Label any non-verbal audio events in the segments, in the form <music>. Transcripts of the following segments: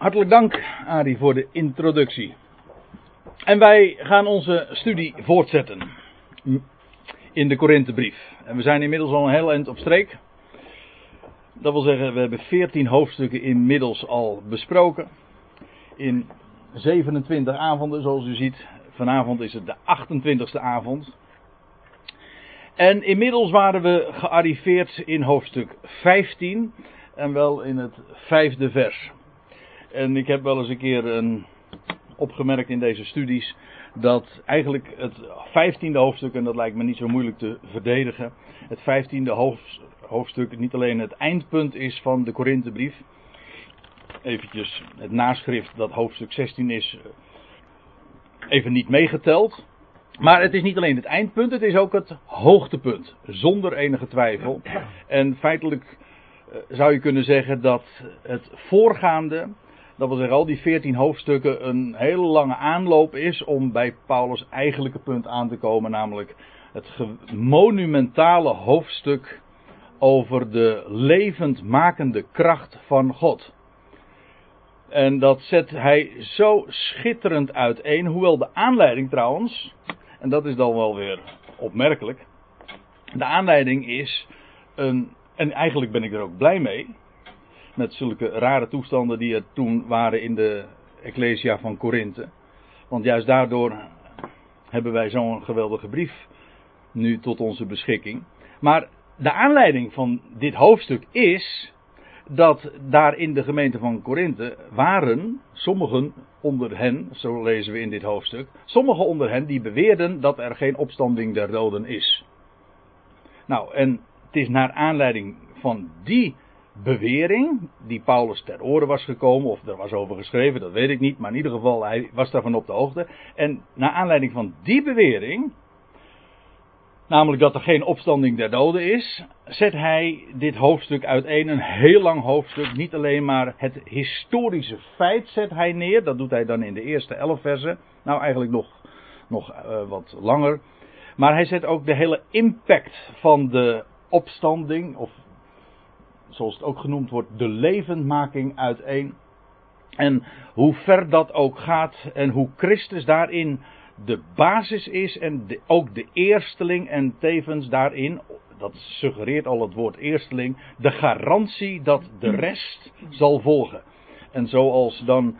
Hartelijk dank, Arie, voor de introductie. En wij gaan onze studie voortzetten in de Korinthebrief. En we zijn inmiddels al een heel eind op streek. Dat wil zeggen, we hebben 14 hoofdstukken inmiddels al besproken. In 27 avonden, zoals u ziet. Vanavond is het de 28ste avond. En inmiddels waren we gearriveerd in hoofdstuk 15. En wel in het vijfde vers. En ik heb wel eens een keer een, opgemerkt in deze studies dat eigenlijk het vijftiende hoofdstuk, en dat lijkt me niet zo moeilijk te verdedigen, het vijftiende hoofdstuk niet alleen het eindpunt is van de Korinthebrief. Eventjes het naschrift dat hoofdstuk 16 is, even niet meegeteld. Maar het is niet alleen het eindpunt, het is ook het hoogtepunt, zonder enige twijfel. En feitelijk eh, zou je kunnen zeggen dat het voorgaande, dat wil zeggen al die veertien hoofdstukken, een hele lange aanloop is om bij Paulus' eigenlijke punt aan te komen, namelijk het monumentale hoofdstuk over de levendmakende kracht van God. En dat zet hij zo schitterend uiteen, hoewel de aanleiding trouwens, en dat is dan wel weer opmerkelijk, de aanleiding is een, en eigenlijk ben ik er ook blij mee, met zulke rare toestanden die er toen waren in de Ecclesia van Korinthe. Want juist daardoor hebben wij zo'n geweldige brief nu tot onze beschikking. Maar de aanleiding van dit hoofdstuk is dat daar in de gemeente van Korinthe waren sommigen onder hen, zo lezen we in dit hoofdstuk, sommigen onder hen die beweerden dat er geen opstanding der doden is. Nou, en het is naar aanleiding van die bewering die Paulus ter oren was gekomen, of er was over geschreven, dat weet ik niet, maar in ieder geval hij was daarvan op de hoogte. En naar aanleiding van die bewering, namelijk dat er geen opstanding der doden is, zet hij dit hoofdstuk uiteen, een heel lang hoofdstuk, niet alleen maar het historische feit zet hij neer, dat doet hij dan in de eerste elf versen, nou eigenlijk nog, nog uh, wat langer. Maar hij zet ook de hele impact van de opstanding, of zoals het ook genoemd wordt, de levendmaking uiteen. En hoe ver dat ook gaat en hoe Christus daarin de basis is en ook de eersteling en tevens daarin, dat suggereert al het woord eersteling, de garantie dat de rest zal volgen. En zoals dan,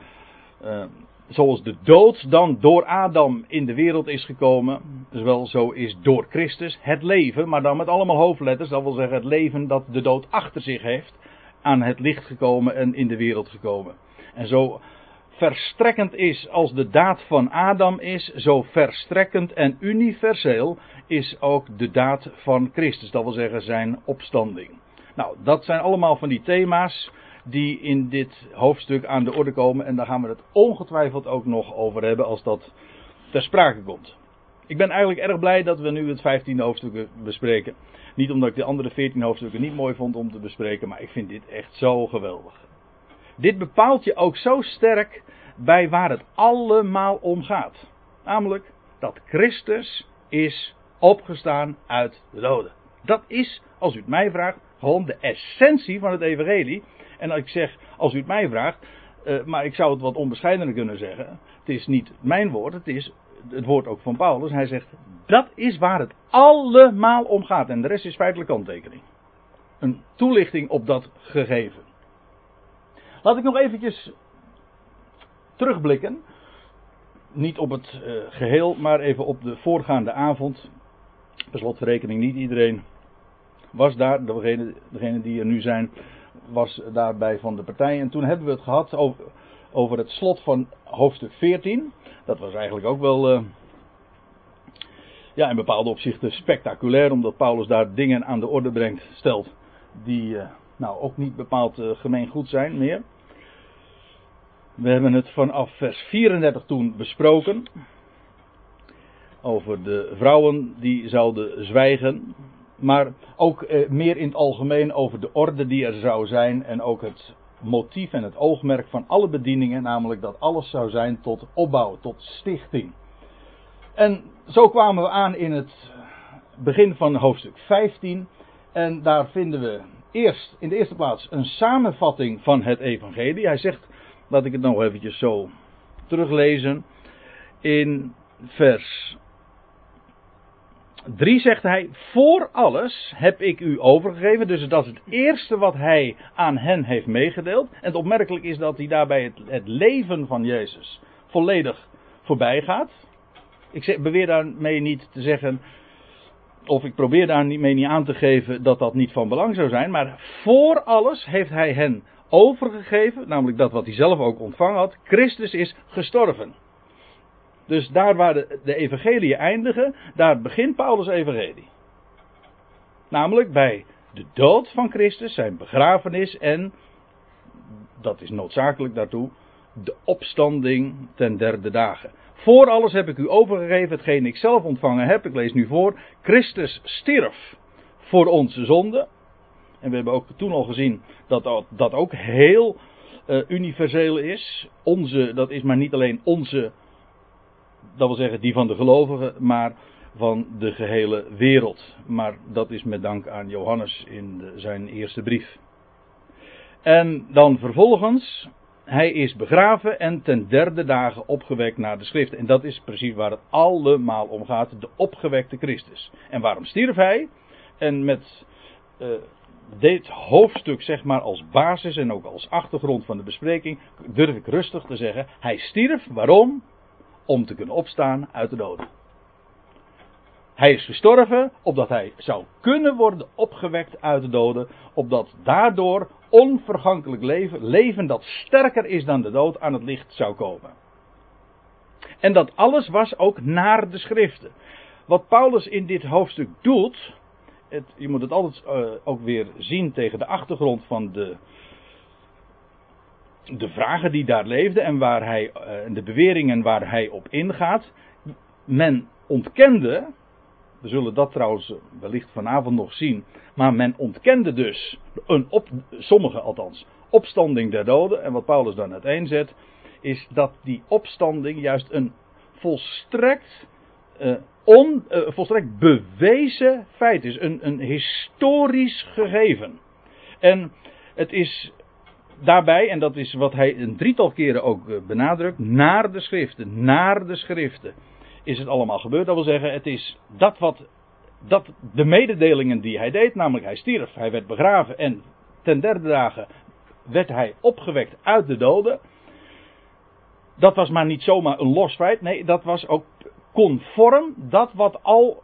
uh, zoals de dood dan door Adam in de wereld is gekomen, zowel zo is door Christus het leven, maar dan met allemaal hoofdletters, dat wil zeggen het leven dat de dood achter zich heeft, aan het licht gekomen en in de wereld gekomen. En zo verstrekkend is als de daad van Adam is, zo verstrekkend en universeel is ook de daad van Christus, dat wil zeggen zijn opstanding. Nou, dat zijn allemaal van die thema's die in dit hoofdstuk aan de orde komen en daar gaan we het ongetwijfeld ook nog over hebben als dat ter sprake komt. Ik ben eigenlijk erg blij dat we nu het 15e hoofdstuk bespreken. Niet omdat ik de andere 14 hoofdstukken niet mooi vond om te bespreken, maar ik vind dit echt zo geweldig. Dit bepaalt je ook zo sterk bij waar het allemaal om gaat. Namelijk dat Christus is opgestaan uit de doden. Dat is, als u het mij vraagt, gewoon de essentie van het evangelie. En als ik zeg, als u het mij vraagt, uh, maar ik zou het wat onbescheidener kunnen zeggen. Het is niet mijn woord, het is het woord ook van Paulus. Hij zegt, dat is waar het allemaal om gaat. En de rest is feitelijk kanttekening. Een toelichting op dat gegeven. Laat ik nog eventjes terugblikken. Niet op het uh, geheel, maar even op de voorgaande avond. Per slotverrekening, niet iedereen was daar. Degene, degene die er nu zijn, was daarbij van de partij. En toen hebben we het gehad over, over het slot van hoofdstuk 14. Dat was eigenlijk ook wel. Uh, ja, in bepaalde opzichten spectaculair, omdat Paulus daar dingen aan de orde brengt, stelt. die. Uh, nou ook niet bepaald uh, gemeen goed zijn meer. We hebben het vanaf vers 34 toen besproken. Over de vrouwen die zouden zwijgen. Maar ook eh, meer in het algemeen over de orde die er zou zijn. En ook het motief en het oogmerk van alle bedieningen. Namelijk dat alles zou zijn tot opbouw, tot stichting. En zo kwamen we aan in het begin van hoofdstuk 15. En daar vinden we eerst in de eerste plaats een samenvatting van het evangelie. Hij zegt Laat ik het nog eventjes zo teruglezen. In vers 3 zegt hij, voor alles heb ik u overgegeven. Dus dat is het eerste wat hij aan hen heeft meegedeeld. En het opmerkelijk is dat hij daarbij het, het leven van Jezus volledig voorbij gaat. Ik beweer daarmee niet te zeggen, of ik probeer daarmee niet aan te geven dat dat niet van belang zou zijn. Maar voor alles heeft hij hen overgegeven, namelijk dat wat hij zelf ook ontvangen had. Christus is gestorven. Dus daar waar de, de evangelie eindigen, daar begint Paulus' evangelie. Namelijk bij de dood van Christus, zijn begrafenis en, dat is noodzakelijk daartoe, de opstanding ten derde dagen. Voor alles heb ik u overgegeven hetgeen ik zelf ontvangen heb. Ik lees nu voor. Christus stierf voor onze zonde. En we hebben ook toen al gezien dat dat, ook heel uh, universeel is. Onze, dat is maar niet alleen onze dat wil zeggen die van de gelovigen, maar van de gehele wereld. Maar dat is met dank aan Johannes in de, zijn eerste brief. En dan vervolgens, hij is begraven en ten derde dagen opgewekt naar de schriften. En dat is precies waar het allemaal om gaat, de opgewekte Christus. En waarom stierf hij? En met uh, dit hoofdstuk zeg maar als basis en ook als achtergrond van de bespreking durf ik rustig te zeggen, hij stierf, waarom? Om te kunnen opstaan uit de doden. Hij is gestorven opdat hij zou kunnen worden opgewekt uit de doden, opdat daardoor onvergankelijk leven, leven dat sterker is dan de dood, aan het licht zou komen. En dat alles was ook naar de schriften. Wat Paulus in dit hoofdstuk doet, het, je moet het altijd uh, ook weer zien tegen de achtergrond van de, de vragen die daar leefden en waar hij, uh, de beweringen waar hij op ingaat. Men ontkende, we zullen dat trouwens wellicht vanavond nog zien, maar men ontkende dus, een op, sommige althans, opstanding der doden. En wat Paulus dan uiteenzet, is dat die opstanding juist een volstrekt, uh, on, uh, volstrekt bewezen feit is. Een, een historisch gegeven. En het is daarbij, en dat is wat hij een drietal keren ook eh, benadrukt, naar de schriften, naar de schriften is het allemaal gebeurd. Dat wil zeggen, het is dat wat, dat de mededelingen die hij deed, namelijk hij stierf, hij werd begraven en ten derde dagen werd hij opgewekt uit de doden. Dat was maar niet zomaar een los feit, nee, dat was ook conform dat wat al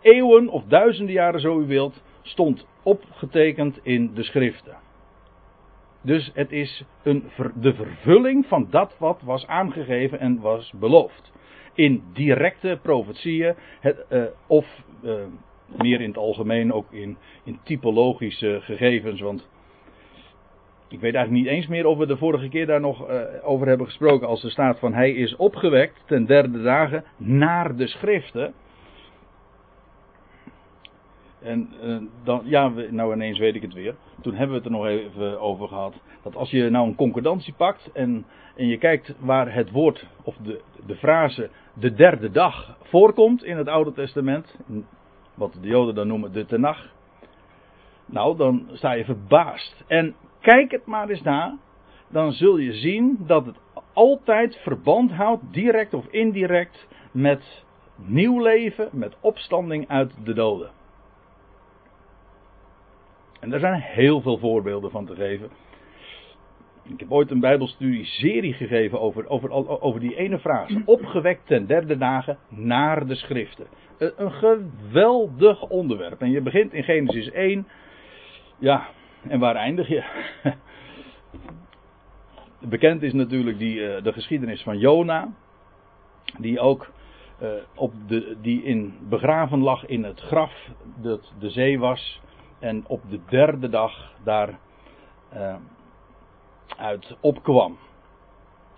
eeuwen of duizenden jaren, zo u wilt, stond opgetekend in de schriften. Dus het is een, de vervulling van dat wat was aangegeven en was beloofd. In directe profetieën, het, uh, of uh, meer in het algemeen ook in, in typologische gegevens. Want ik weet eigenlijk niet eens meer of we de vorige keer daar nog uh, over hebben gesproken. Als er staat van hij is opgewekt ten derde dagen naar de schriften. En uh, dan, ja, nou ineens weet ik het weer. Toen hebben we het er nog even over gehad. Dat als je nou een concordantie pakt en, en je kijkt waar het woord of de, de frase de derde dag voorkomt in het Oude Testament. Wat de Joden dan noemen de Tenach. Nou, dan sta je verbaasd. En kijk het maar eens na. Dan zul je zien dat het altijd verband houdt, direct of indirect, met nieuw leven, met opstanding uit de doden. En daar zijn heel veel voorbeelden van te geven. Ik heb ooit een Bijbelstudie-serie gegeven over, over, over die ene frase. <clears throat> Opgewekt ten derde dagen naar de schriften. Een geweldig onderwerp. En je begint in Genesis 1. Ja, en waar eindig je? <laughs> Bekend is natuurlijk die, eh, de geschiedenis van Jona. Die ook uh, op de, die in, begraven lag in het graf dat de zee was en op de derde dag daar uh, uit opkwam.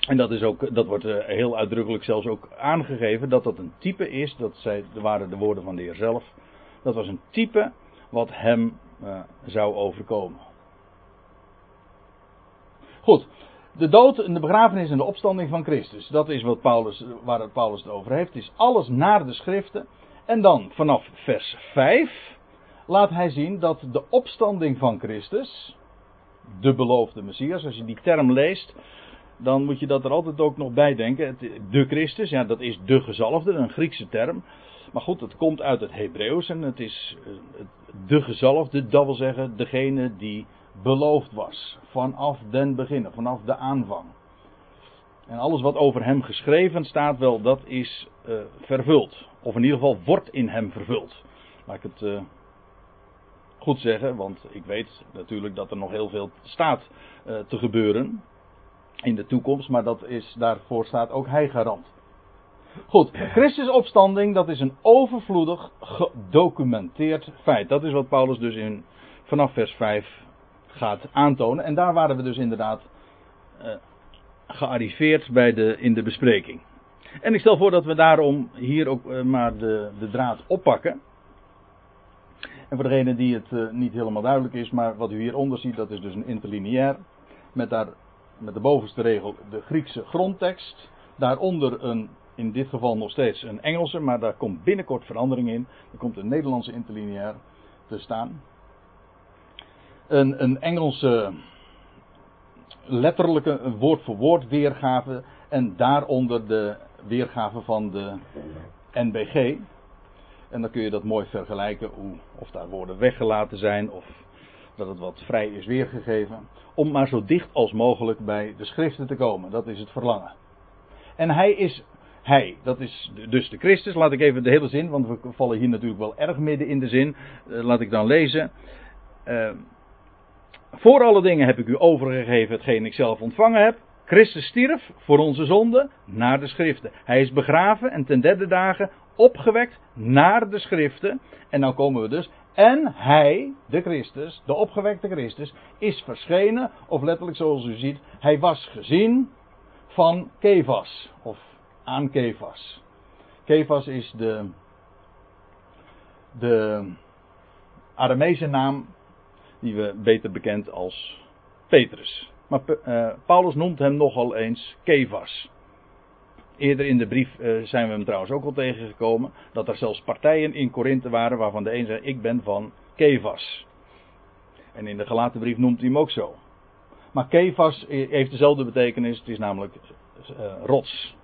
En dat, is ook, dat wordt uh, heel uitdrukkelijk zelfs ook aangegeven dat dat een type is, dat zij, waren de woorden van de Heer zelf, dat was een type wat hem uh, zou overkomen. Goed, de dood en de begrafenis en de opstanding van Christus, dat is wat Paulus, waar het Paulus het over heeft, is alles naar de schriften. En dan vanaf vers 5 laat hij zien dat de opstanding van Christus, de beloofde Messias, als je die term leest, dan moet je dat er altijd ook nog bij denken. De Christus, ja, dat is de gezalfde, een Griekse term. Maar goed, het komt uit het Hebreeuws en het is eh, de gezalfde, dat wil zeggen degene die beloofd was. Vanaf den beginnen, vanaf de aanvang. En alles wat over hem geschreven staat, wel, dat is uh, vervuld. Of in ieder geval wordt in hem vervuld. Laat ik het uh, goed zeggen, want ik weet natuurlijk dat er nog heel veel staat uh, te gebeuren in de toekomst, maar dat is, daarvoor staat ook hij garant. Goed, Christus opstanding, dat is een overvloedig gedocumenteerd feit. Dat is wat Paulus dus in, vanaf vers 5 gaat aantonen. En daar waren we dus inderdaad uh, gearriveerd bij de, in de bespreking. En ik stel voor dat we daarom hier ook uh, maar de, de draad oppakken. En voor degene die het uh, niet helemaal duidelijk is, maar wat u hieronder ziet, dat is dus een interlineair. Met, daar, met de bovenste regel de Griekse grondtekst. Daaronder een, in dit geval nog steeds een Engelse, maar daar komt binnenkort verandering in. Er komt een Nederlandse interlineair te staan. Een, een Engelse letterlijke woord voor woord weergave. En daaronder de weergave van de NBG. En dan kun je dat mooi vergelijken, hoe, of daar woorden weggelaten zijn of dat het wat vrij is weergegeven. Om maar zo dicht als mogelijk bij de schriften te komen. Dat is het verlangen. En hij is, hij, dat is dus de Christus. Laat ik even de hele zin, want we vallen hier natuurlijk wel erg midden in de zin. Uh, laat ik dan lezen. Uh, voor alle dingen heb ik u overgegeven hetgeen ik zelf ontvangen heb. Christus stierf voor onze zonde naar de schriften. Hij is begraven en ten derde dagen opgewekt naar de schriften. En nou komen we dus. En hij, de Christus, de opgewekte Christus, is verschenen, of letterlijk zoals u ziet, hij was gezien van Kefas, of aan Kefas. Kefas is de, de naam die we beter bekend als Petrus. Maar uh, Paulus noemt hem nogal eens Kefas. Eerder in de brief uh, zijn we hem trouwens ook al tegengekomen. Dat er zelfs partijen in Korinthe waren waarvan de een zei: Ik ben van Kefas. En in de gelaten brief noemt hij hem ook zo. Maar Kefas heeft dezelfde betekenis. Het is namelijk uh, rots.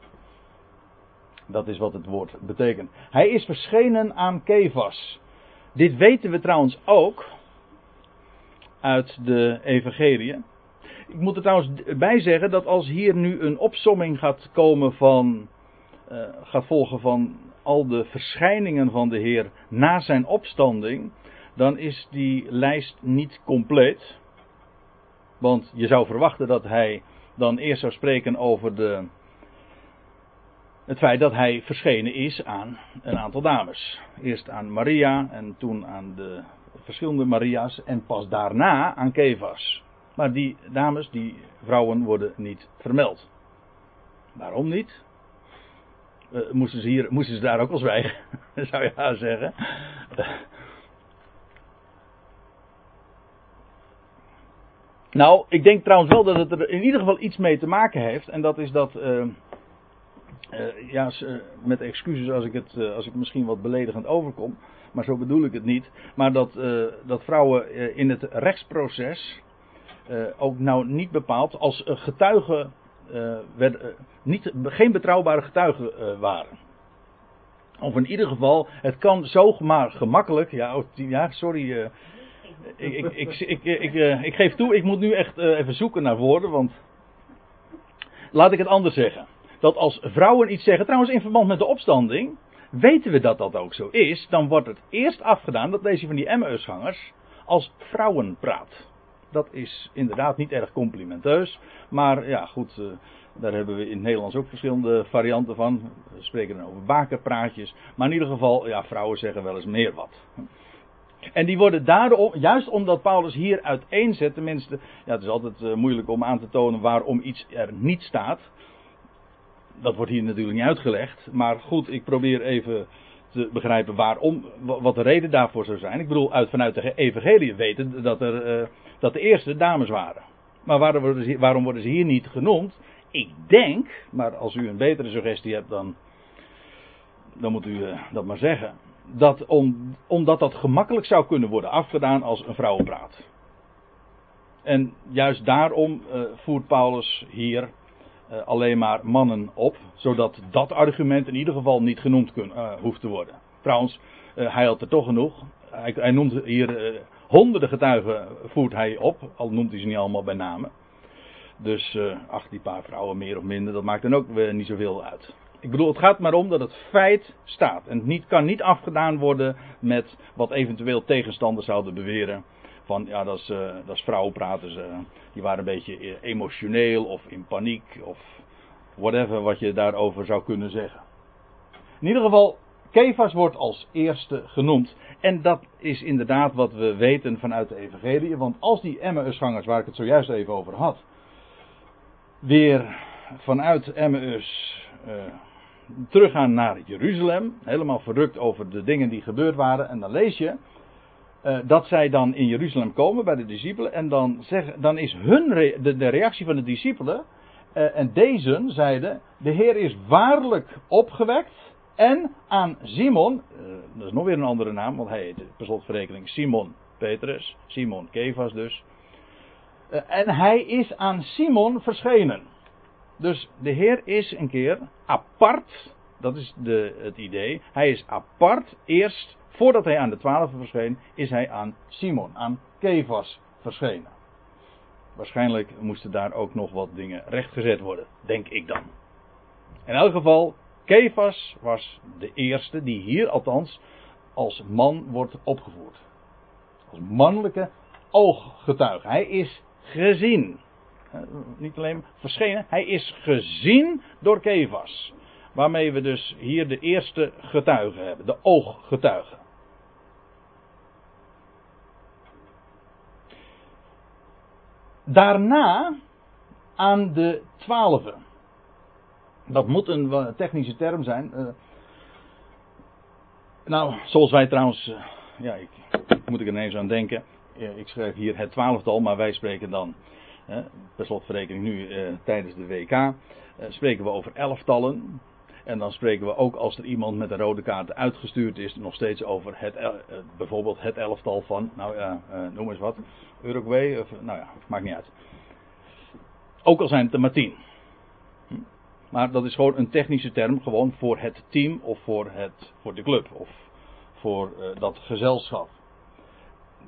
Dat is wat het woord betekent. Hij is verschenen aan Kefas. Dit weten we trouwens ook uit de Evangelie. Ik moet er trouwens bij zeggen dat als hier nu een opsomming gaat komen van. Uh, gaat volgen van al de verschijningen van de Heer na zijn opstanding. dan is die lijst niet compleet. Want je zou verwachten dat hij dan eerst zou spreken over de. Het feit dat hij verschenen is aan een aantal dames. Eerst aan Maria en toen aan de verschillende Maria's en pas daarna aan Kefas. Maar die dames, die vrouwen worden niet vermeld. Waarom niet? Uh, moesten, ze hier, moesten ze daar ook al zwijgen, <laughs> zou je haar zeggen. nou, ik denk trouwens wel dat het er in ieder geval iets mee te maken heeft. En dat is dat. Uh, uh, ja, met excuses als ik het als ik misschien wat beledigend overkom maar zo bedoel ik het niet. Maar dat, dat vrouwen in het rechtsproces ook nou niet bepaald als getuigen, werd, niet, geen betrouwbare getuigen waren. Of in ieder geval, het kan zomaar gemakkelijk, ja, oh, sorry, ik, ik, ik, ik, geef toe, ik moet nu echt even zoeken naar woorden, want laat ik het anders zeggen. Dat als vrouwen iets zeggen, trouwens in verband met de opstanding, weten we dat dat ook zo is, dan wordt het eerst afgedaan dat deze van die Emmausgangers als vrouwen praat. Dat is inderdaad niet erg complimenteus, maar ja goed, uh, daar hebben we in het Nederlands ook verschillende varianten van. We spreken dan over bakerpraatjes, maar in ieder geval, ja, vrouwen zeggen wel eens meer wat. En die worden daarom, juist omdat Paulus hier uiteenzet, tenminste, ja, het is altijd uh, moeilijk om aan te tonen waarom iets er niet staat dat wordt hier natuurlijk niet uitgelegd. Maar goed, ik probeer even te begrijpen waarom, wat de reden daarvoor zou zijn. Ik bedoel, uit, vanuit de evangelie weten dat, er, uh, dat de eerste dames waren. Maar waarom worden, ze, waarom worden ze hier niet genoemd? Ik denk, maar als u een betere suggestie hebt, dan, dan moet u uh, dat maar zeggen. Dat om, omdat dat gemakkelijk zou kunnen worden afgedaan als een vrouwenpraat. En juist daarom uh, voert Paulus hier eh, alleen maar mannen op, zodat dat argument in ieder geval niet genoemd uh, hoeft te worden. Trouwens, uh, hij had er toch genoeg. Hij, hij noemt hier honderden getuigen voert hij op, al noemt hij ze niet allemaal bij namen. Dus ach, die paar vrouwen meer of minder, dat maakt dan ook niet zoveel uit. Ik bedoel, het gaat maar om dat het feit staat. En het niet, kan niet afgedaan worden met wat eventueel tegenstanders zouden beweren. Van ja, dat is, uh, dat is vrouwenpraten. Ze, die waren een beetje emotioneel of in paniek of whatever wat je daarover zou kunnen zeggen. In ieder geval, Kefas wordt als eerste genoemd. En dat is inderdaad wat we weten vanuit de Evangelie. Want als die Emmausgangers, waar ik het zojuist even over had, weer vanuit Emmaus uh, teruggaan naar Jeruzalem, helemaal verrukt over de dingen die gebeurd waren, en dan lees je uh, dat zij dan in Jeruzalem komen bij de discipelen, en dan, zeg, dan is hun de, reactie van de discipelen, uh, en deze zeiden, de Heer is waarlijk opgewekt, en aan Simon, uh, dat is nog weer een andere naam, want hij heet per slotverrekening Simon Petrus, Simon Kefas dus, en hij is aan Simon verschenen. Dus de Heer is een keer apart, dat is de, het idee. Hij is apart, eerst voordat hij aan de twaalf verscheen, is hij aan Simon, aan Kefas verschenen. Waarschijnlijk moesten daar ook nog wat dingen rechtgezet worden, denk ik dan. In elk geval, Kefas was de eerste die hier althans als man wordt opgevoerd. Als mannelijke ooggetuige. Hij is gezien. Eh, niet alleen verschenen, hij is gezien door Kefas. Waarmee we dus hier de eerste getuige hebben, de ooggetuige. Daarna aan de twaalfen. Dat moet een technische term zijn. Uh, nou, zoals wij trouwens. Uh, ja, ik, moet ik er ineens aan denken. ik schrijf hier het twaalftal, maar wij spreken dan per slotverrekening nu eh, tijdens de WK, eh, spreken we over elftallen. En dan spreken we ook als er iemand met een rode kaart uitgestuurd is, nog steeds over het, uh, bijvoorbeeld het elftal van, nou ja, uh, noem eens wat, Uruguay, of, nou ja, maakt niet uit. Ook al zijn het er maar tien. Hm? Maar dat is gewoon een technische term, gewoon voor het team of voor, het, voor de club of voor uh, dat gezelschap.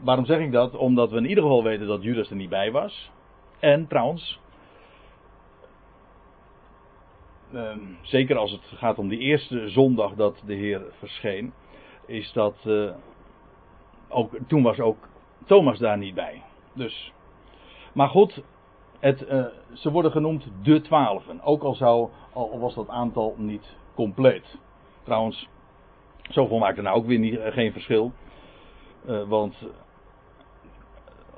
Waarom zeg ik dat? Omdat we in ieder geval weten dat Judas er niet bij was. En trouwens, uh, zeker als het gaat om die eerste zondag dat de Heer verscheen, is dat uh, ook, toen was ook Thomas daar niet bij. Dus, maar goed, het, uh, ze worden genoemd de twaalfen. Ook al, zou, al was dat aantal niet compleet. Trouwens, zoveel maakt er nou ook weer niet, geen verschil. Want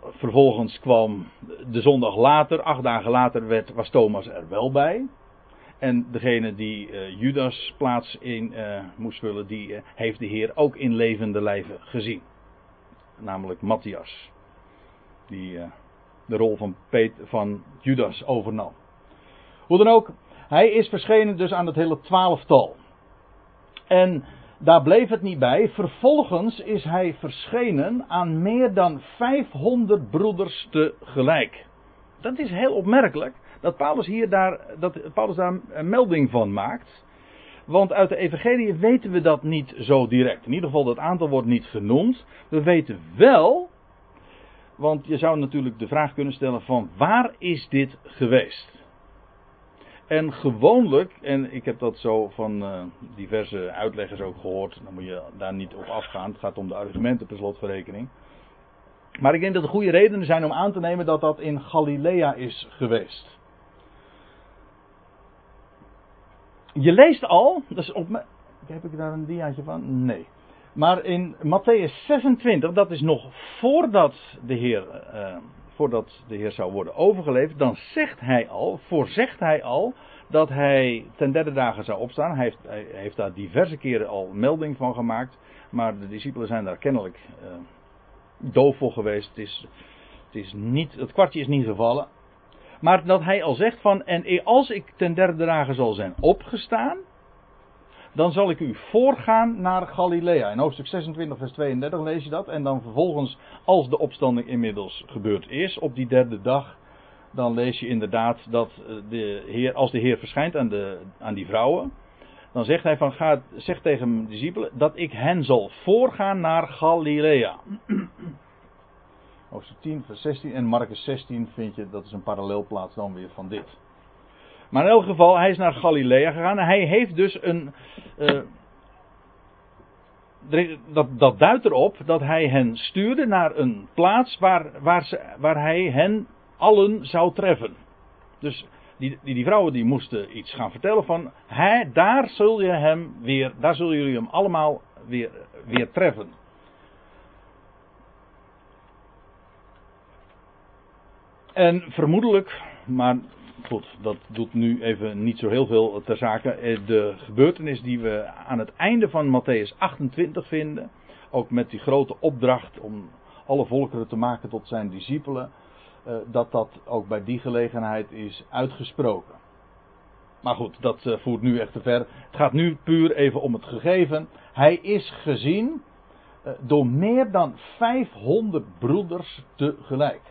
vervolgens kwam de zondag later, acht dagen later, werd, was Thomas er wel bij. En degene die uh, Judas plaats in uh, moest vullen, die uh, heeft de Heer ook in levende lijven gezien. Namelijk Matthias. Die de rol van, van Judas overnam. Hoe dan ook, hij is verschenen dus aan het hele twaalftal. En daar bleef het niet bij. Vervolgens is hij verschenen aan meer dan 500 broeders tegelijk. Dat is heel opmerkelijk dat Paulus hier daar, dat Paulus daar een melding van maakt. Want uit de Evangelie weten we dat niet zo direct. In ieder geval, dat aantal wordt niet genoemd. We weten wel, want je zou natuurlijk de vraag kunnen stellen: van waar is dit geweest? En gewoonlijk, en ik heb dat zo van uh, diverse uitleggers ook gehoord, dan moet je daar niet op afgaan. Het gaat om de argumenten per slotverrekening. Maar ik denk dat er goede redenen zijn om aan te nemen dat dat in Galilea is geweest. Je leest al, dus op, heb ik daar een diaatje van? Nee. Maar in Matthäus 26, dat is nog voordat de Heer uh, voordat de Heer zou worden overgeleverd, dan zegt hij al, voorzegt hij al, dat hij ten derde dagen zou opstaan. Hij heeft, heeft daar diverse keren al melding van gemaakt, maar de discipelen zijn daar kennelijk uh, doof voor geweest. Het, is, het, is niet, het kwartje is niet gevallen. Maar dat hij al zegt van, en als ik ten derde dagen zal zijn opgestaan, dan zal ik u voorgaan naar Galilea. In hoofdstuk 26, vers 32 lees je dat. En dan vervolgens, als de opstanding inmiddels gebeurd is, op die derde dag, dan lees je inderdaad dat de heer, als de Heer verschijnt aan, de, aan die vrouwen, dan zegt hij van, ga, zeg tegen mijn discipelen dat ik hen zal voorgaan naar Galilea. Hoofdstuk 10, vers 16 en Marcus 16 vind je, dat is een parallelplaats dan weer van dit. Maar in elk geval, hij is naar Galilea gegaan hij heeft dus een, uh, dat, dat duidt erop dat hij hen stuurde naar een plaats waar, waar, ze, waar hij hen allen zou treffen. Dus die, die, die, vrouwen die moesten iets gaan vertellen van, hij, daar zul je hem weer, daar zullen jullie hem allemaal weer, weer treffen. En vermoedelijk, maar goed, dat doet nu even niet zo heel veel ter zake. Eh, de gebeurtenis die we aan het einde van Matthäus 28 vinden, ook met die grote opdracht om alle volkeren te maken tot zijn discipelen, eh, dat dat ook bij die gelegenheid is uitgesproken. Maar goed, dat eh, voert nu echt te ver. Het gaat nu puur even om het gegeven. Hij is gezien door meer dan 500 broeders tegelijk.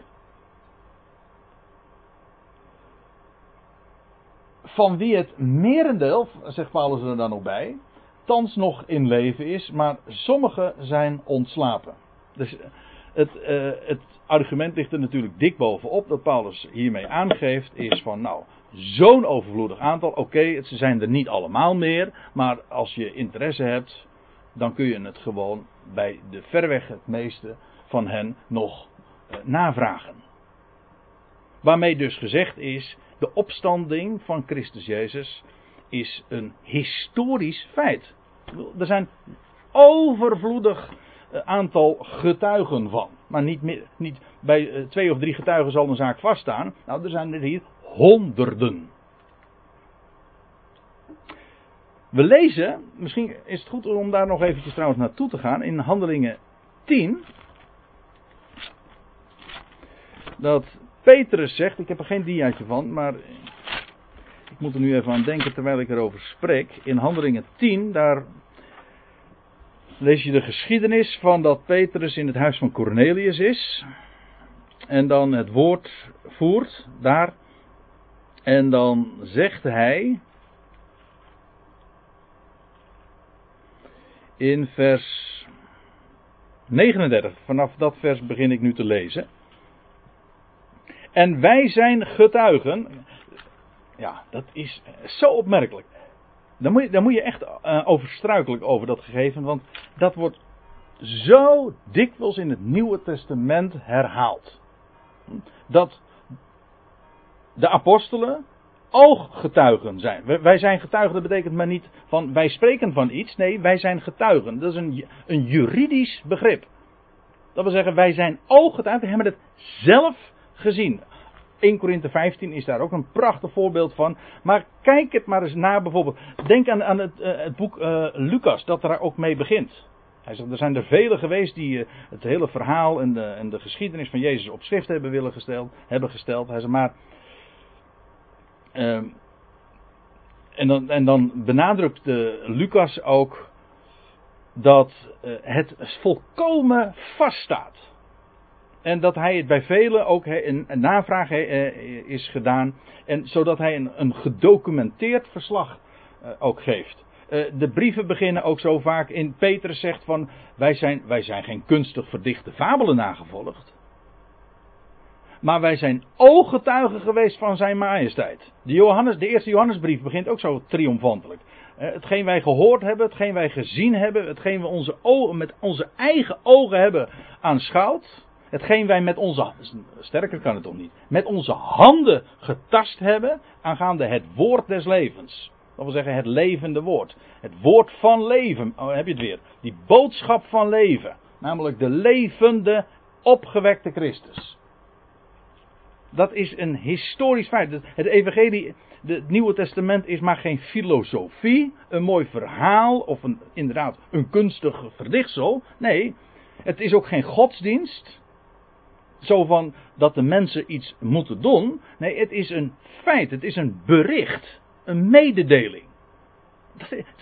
Van wie het merendeel, zegt Paulus er dan nog bij, thans nog in leven is, maar sommigen zijn ontslapen. Dus het, uh, het argument ligt er natuurlijk dik bovenop dat Paulus hiermee aangeeft, is van nou, zo'n overvloedig aantal, oké, ze zijn er niet allemaal meer, maar als je interesse hebt, dan kun je het gewoon bij de verreweg het meeste van hen nog uh, navragen. Waarmee dus gezegd is, de opstanding van Christus Jezus is een historisch feit. Er zijn overvloedig eh, aantal getuigen van. Maar niet, niet bij eh, twee of drie getuigen zal een zaak vaststaan. Nou, er zijn er hier honderden. We lezen, misschien is het goed om daar nog eventjes trouwens naartoe te gaan, in Handelingen 10. Dat Petrus zegt, ik heb er geen diaatje van, maar ik moet er nu even aan denken terwijl ik erover spreek. In Handelingen 10, daar lees je de geschiedenis van dat Petrus in het huis van Cornelius is. En dan het woord voert daar. En dan zegt hij. In vers 39, vanaf dat vers begin ik nu te lezen. En wij zijn getuigen. Ja, dat is zo opmerkelijk. Daar moet je, moet je echt uh, over struikelen over dat gegeven. Want dat wordt zo dikwijls in het Nieuwe Testament herhaald. Dat de apostelen ooggetuigen zijn. Wij zijn getuigen, dat betekent maar niet van wij spreken van iets. Nee, wij zijn getuigen. Dat is een, een juridisch begrip. Dat wil zeggen, wij zijn ooggetuigen, we hebben het zelf gezien. 1 Korinthe 15 is daar ook een prachtig voorbeeld van. Maar kijk het maar eens na bijvoorbeeld. Denk aan, aan het, uh, het, boek uh, Lucas, dat er ook mee begint. Hij zegt, er zijn er velen geweest die uh, het hele verhaal en de, en de, geschiedenis van Jezus op schrift hebben willen gesteld. Hebben gesteld. Hij zegt, maar... Ehm, en, dan, en dan benadrukt Lucas ook dat het volkomen vaststaat. En dat hij het bij velen ook een, navraag eh, is gedaan. En zodat hij een, een gedocumenteerd verslag eh, ook geeft. Eh, de brieven beginnen ook zo vaak in. Petrus zegt van. Wij zijn, wij zijn geen kunstig verdichte fabelen nagevolgd. Maar wij zijn ooggetuigen geweest van zijn majesteit. De, Johannes, de eerste Johannesbrief begint ook zo triomfantelijk. hetgeen wij gehoord hebben, hetgeen wij gezien hebben, hetgeen we onze ogen, met onze eigen ogen hebben aanschouwd. Hetgeen wij met onze, sterker kan het toch niet, met onze handen getast hebben aangaande het woord des levens. Dat wil zeggen het levende woord. Het woord van leven, oh, heb je het weer. Die boodschap van leven. Namelijk de levende, opgewekte Christus. Dat is een historisch feit. Het evangelie, het Nieuwe Testament is maar geen filosofie, een mooi verhaal of een, inderdaad een kunstig verdichtsel. Nee, het is ook geen godsdienst. Zo van dat de mensen iets moeten doen. Nee, het is een feit, het is een bericht, een mededeling.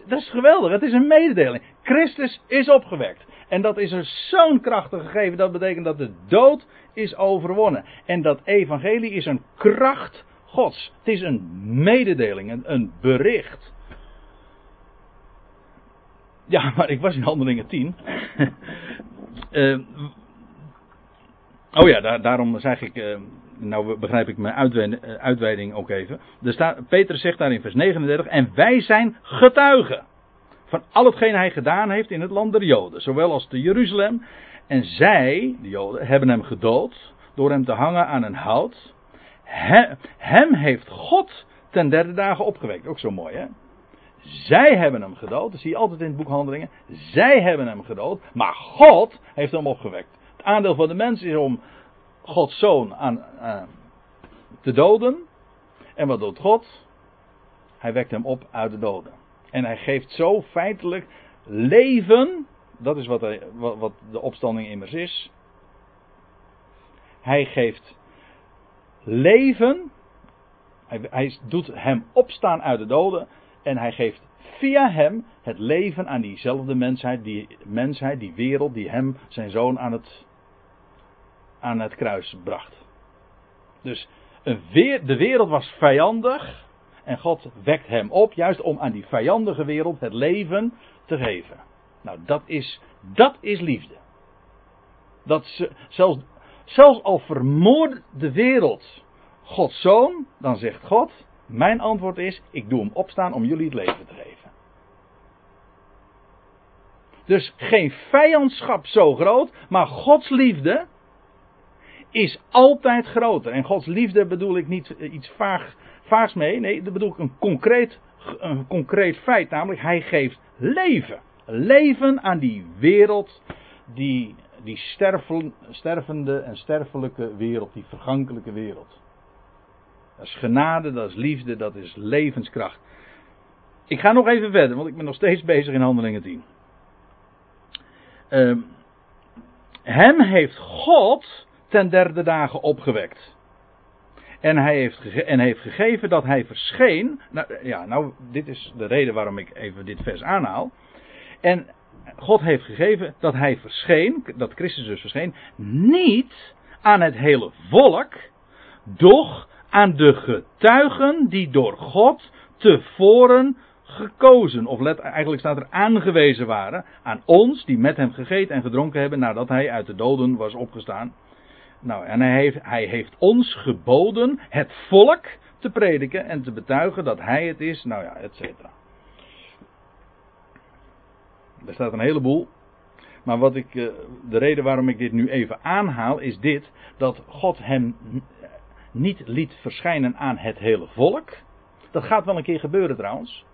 Dat is, geweldig, het is een mededeling. Christus is opgewekt. En dat is een zo'n krachtig gegeven, dat betekent dat de dood is overwonnen. En dat evangelie is een kracht Gods. Het is een mededeling, een, een bericht. Ja, maar ik was in Handelingen 10. uh, <laughs> oh ja, daar, daarom zeg ik. Uh, nou begrijp ik mijn uitweiding ook even. Er Peter zegt daar in vers 39. En wij zijn getuigen. Van al hetgeen hij gedaan heeft in het land der Joden. Zowel als te Jeruzalem. En zij, de Joden, hebben hem gedood. Door hem te hangen aan een hout. Hem heeft God ten derde dagen opgewekt. Ook zo mooi hè. Zij hebben hem gedood. Dat zie je altijd in het boek Handelingen. Zij hebben hem gedood. Maar God heeft hem opgewekt. Aandeel van de mens is om Gods zoon aan, uh, te doden. En wat doet God? Hij wekt hem op uit de doden. En hij geeft zo feitelijk leven. Dat is wat, wat de opstanding immers is. Hij geeft leven. Hij, hij doet hem opstaan uit de doden. En hij geeft via hem het leven aan diezelfde mensheid, die mensheid, die wereld, die hem, zijn zoon, aan het, aan het kruis bracht. Dus weer, de wereld was vijandig. En God wekt hem op, juist om aan die vijandige wereld het leven te geven. Nou, dat is, dat is liefde. Dat zelfs, zelfs al vermoordt de wereld Gods zoon, dan zegt God, mijn antwoord is, ik doe hem opstaan om jullie het leven te geven. Dus geen vijandschap zo groot, maar Gods liefde is altijd groter. En Gods liefde bedoel ik niet iets vaag, vaags mee, nee, dat bedoel ik een concreet, een concreet feit, namelijk hij geeft leven. Leven aan die wereld, die, die sterven, stervende en sterfelijke wereld, die vergankelijke wereld. Dat is genade, dat is liefde, dat is levenskracht. Ik ga nog even verder, want ik ben nog steeds bezig in Handelingen 10. Uh, hem heeft God ten derde dagen opgewekt. En hij heeft, en heeft gegeven dat hij verscheen. Nou, ja, nou, dit is de reden waarom ik even dit vers aanhaal. En God heeft gegeven dat hij verscheen, dat Christus dus verscheen, niet aan het hele volk, doch aan de getuigen die door God tevoren gekozen, of let, eigenlijk staat er aangewezen waren, aan ons die met hem gegeten en gedronken hebben nadat hij uit de doden was opgestaan. Nou, en hij heeft, hij heeft ons geboden het volk te prediken en te betuigen dat hij het is, nou ja, et cetera. Er staat een heleboel. Maar wat ik, eh, de reden waarom ik dit nu even aanhaal is dit: dat God hem niet liet verschijnen aan het hele volk. Dat gaat wel een keer gebeuren trouwens.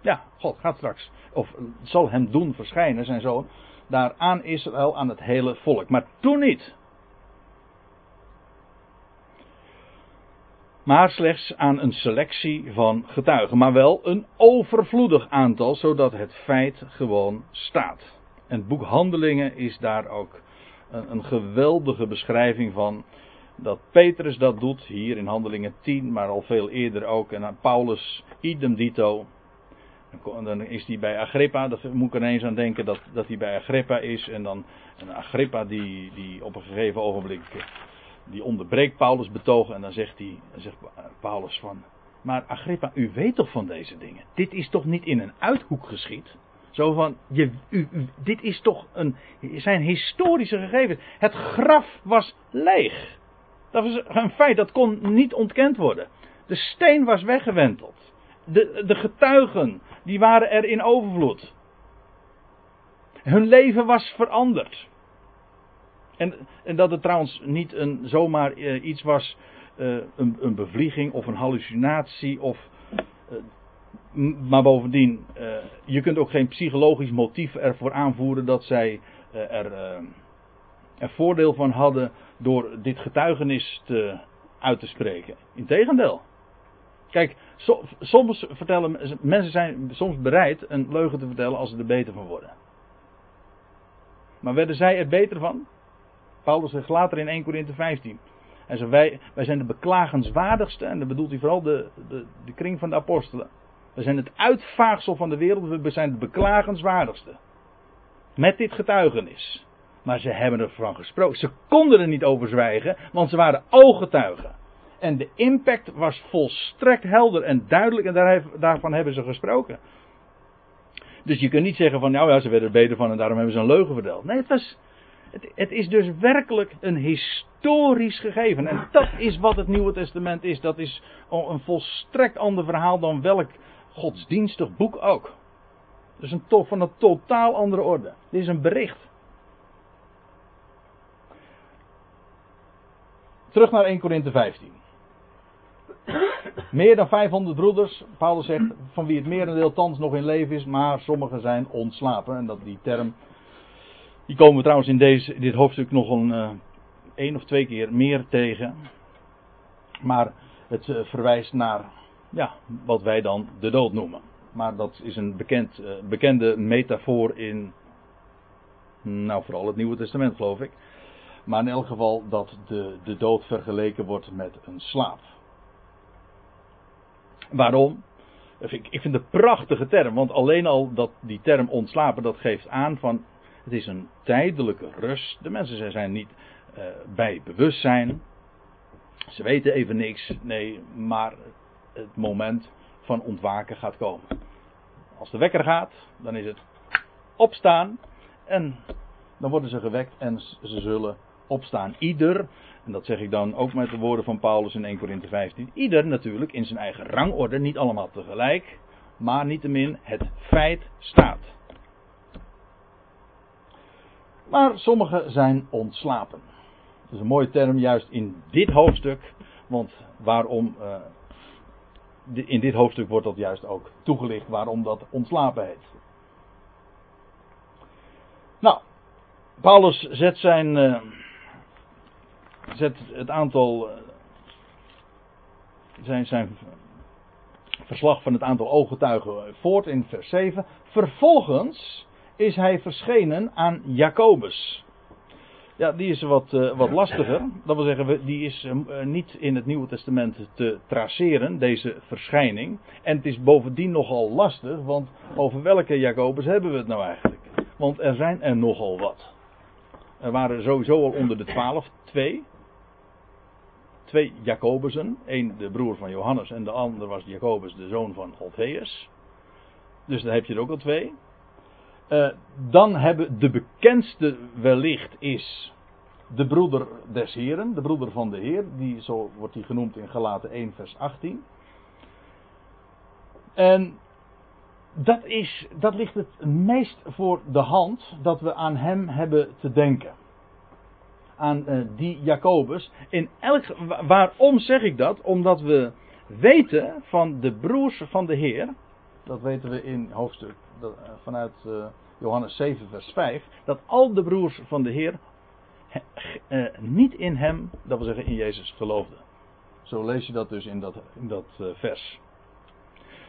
Ja, God gaat straks, of zal hem doen verschijnen, zijn zoon, daar aan Israël, aan het hele volk. Maar toen niet. Maar slechts aan een selectie van getuigen. Maar wel een overvloedig aantal, zodat het feit gewoon staat. En boek Handelingen is daar ook een, een geweldige beschrijving van dat Petrus dat doet, hier in Handelingen 10, maar al veel eerder ook. En Paulus, idem dito. Dan is hij bij Agrippa, dat moet ik er eens aan denken dat, dat hij bij Agrippa is. En dan en Agrippa die, die op een gegeven ogenblik, die onderbreekt Paulus betogen. En dan zegt, hij, zegt Paulus van, maar Agrippa, u weet toch van deze dingen? Dit is toch niet in een uithoek geschied? Zo van, je, u, dit is toch een, zijn historische gegevens. Het graf was leeg. Dat was een feit, dat kon niet ontkend worden. De steen was weggewenteld. De, de getuigen, die waren er in overvloed. Hun leven was veranderd. En, en dat het trouwens niet een, zomaar uh, iets was, uh, een, een, bevlieging of een hallucinatie of... Uh, maar bovendien, je kunt ook geen psychologisch motief ervoor aanvoeren dat zij er, er, voordeel van hadden door dit getuigenis te, uit te spreken. Integendeel. Kijk, soms vertellen mensen zijn soms bereid een leugen te vertellen als ze er beter van worden. Maar werden zij er beter van? Paulus zegt later in 1 Corinthië 15. Hij zegt, wij, wij zijn de beklagenswaardigste, en dan bedoelt hij vooral de, de, de kring van de apostelen. We zijn het uitvaagsel van de wereld. We zijn het beklagenswaardigste. Met dit getuigenis. Maar ze hebben ervan gesproken. Ze konden er niet over zwijgen, want ze waren ooggetuigen. En de impact was volstrekt helder en duidelijk en daar, daarvan hebben ze gesproken. Dus je kunt niet zeggen van, nou ja, ze werden er beter van en daarom hebben ze een leugen verteld. Nee, het, was, het, het is dus werkelijk een historisch gegeven. En dat is wat het Nieuwe Testament is. Dat is een volstrekt ander verhaal dan welk godsdienstig boek ook. Is een van een totaal andere orde. Dit is een bericht. Terug naar 1 Korinthe 15. Meer dan 500 broeders, Paulus zegt, van wie het merendeel thans nog in leven is, maar sommigen zijn ontslapen. En dat die term, die komen we trouwens in, deze, dit hoofdstuk nog een uh, één of twee keer meer tegen. Maar het uh, verwijst naar ja, wat wij dan de dood noemen. Maar dat is een bekend, uh, bekende metafoor in, nou vooral het Nieuwe Testament geloof ik. Maar in elk geval dat de, de dood vergeleken wordt met een slaap. Waarom? Ik vind het een prachtige term, want alleen al dat die term ontslapen, dat geeft aan van het is een tijdelijke rust. De mensen zijn niet uh, bij bewustzijn. Ze weten even niks, nee, maar het moment van ontwaken gaat komen. Als de wekker gaat, dan is het opstaan en dan worden ze gewekt en ze zullen opstaan. Ieder, en dat zeg ik dan ook met de woorden van Paulus in 1 Corinthië 15, ieder natuurlijk in zijn eigen rangorde, niet allemaal tegelijk, maar niettemin het feit staat. Maar sommigen zijn ontslapen. Dat is een mooie term juist in dit hoofdstuk, want waarom, uh, in dit hoofdstuk wordt dat juist ook toegelicht waarom dat ontslapen heet. Nou, Paulus zet zijn, uh, zet het aantal. Eh, zijn, zijn verslag van het aantal ooggetuigen voort in vers 7. Vervolgens is hij verschenen aan Jacobus. Ja, die is wat, uh, wat lastiger. Dat wil zeggen, die is niet in het Nieuwe Testament te traceren, deze verschijning. En het is bovendien nogal lastig, want over welke Jacobus hebben we het nou eigenlijk? Want er zijn er nogal wat. Er waren sowieso al onder de twaalf twee twee Jacobussen. Eén de broer van Johannes en de ander was Jacobus, de zoon van Alpheus. Dus dan heb je er ook al twee. Uh, dan hebben de bekendste wellicht is de broeder des Heren, de broeder van de Heer. Die, zo wordt hij genoemd in Galaten 1 vers 18. En dat, is, dat ligt het meest voor de hand dat we aan hem hebben te denken aan uh, die Jacobus. In elk, waarom zeg ik dat? Omdat we weten van de broers van de Heer. Dat weten we in hoofdstuk uh, vanuit uh, Johannes 7, vers 5. Dat al de broers van de Heer niet in hem, dat wil zeggen in Jezus, geloofden. Zo lees je dat dus in dat, in dat vers.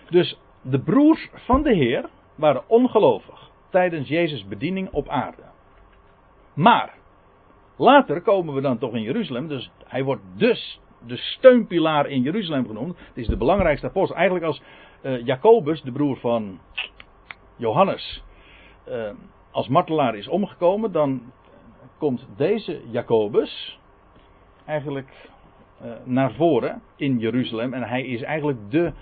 Dus de broers van de Heer waren ongelovig tijdens Jezus' bediening op aarde. Maar Later komen we dan toch in Jeruzalem. Dus hij wordt dus de steunpilaar in Jeruzalem genoemd. Het is de belangrijkste apostel. Eigenlijk als uh, Jacobus, de broer van Johannes, uh, als martelaar is omgekomen, dan komt deze Jacobus eigenlijk uh, naar voren in Jeruzalem. En hij is eigenlijk de,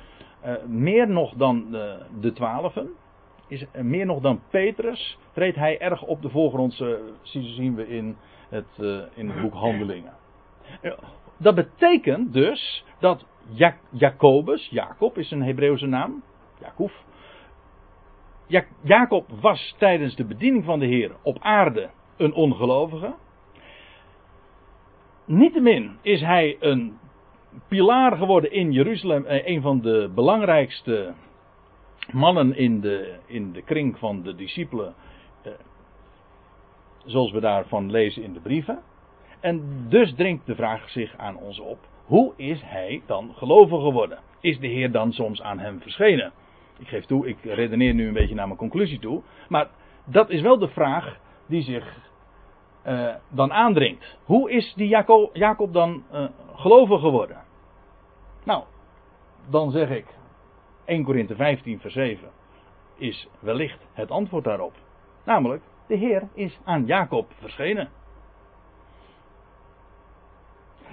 meer nog dan de, de twaalfen, is meer nog dan Petrus, treedt hij erg op de voorgrond, zien we in het, uh, in het boek Handelingen. Dat betekent dus dat ja Jacobus, Jacob is een Hebreeuwse naam, Jacob. Ja Jacob was tijdens de bediening van de Heer op aarde een ongelovige. Niettemin is hij een pilaar geworden in Jeruzalem, eh, een van de belangrijkste mannen in de, in de kring van de discipelen eh, zoals we daarvan lezen in de brieven. En dus dringt de vraag zich aan ons op: hoe is hij dan gelovig geworden? Is de Heer dan soms aan hem verschenen? Ik geef toe, ik redeneer nu een beetje naar mijn conclusie toe. Maar dat is wel de vraag die zich uh, dan aandringt. Hoe is die Jacob, Jacob dan uh, gelovig geworden? Nou, dan zeg ik 1 Korinthe 15 vers 7 is wellicht het antwoord daarop. Namelijk, de Heer is aan Jacob verschenen.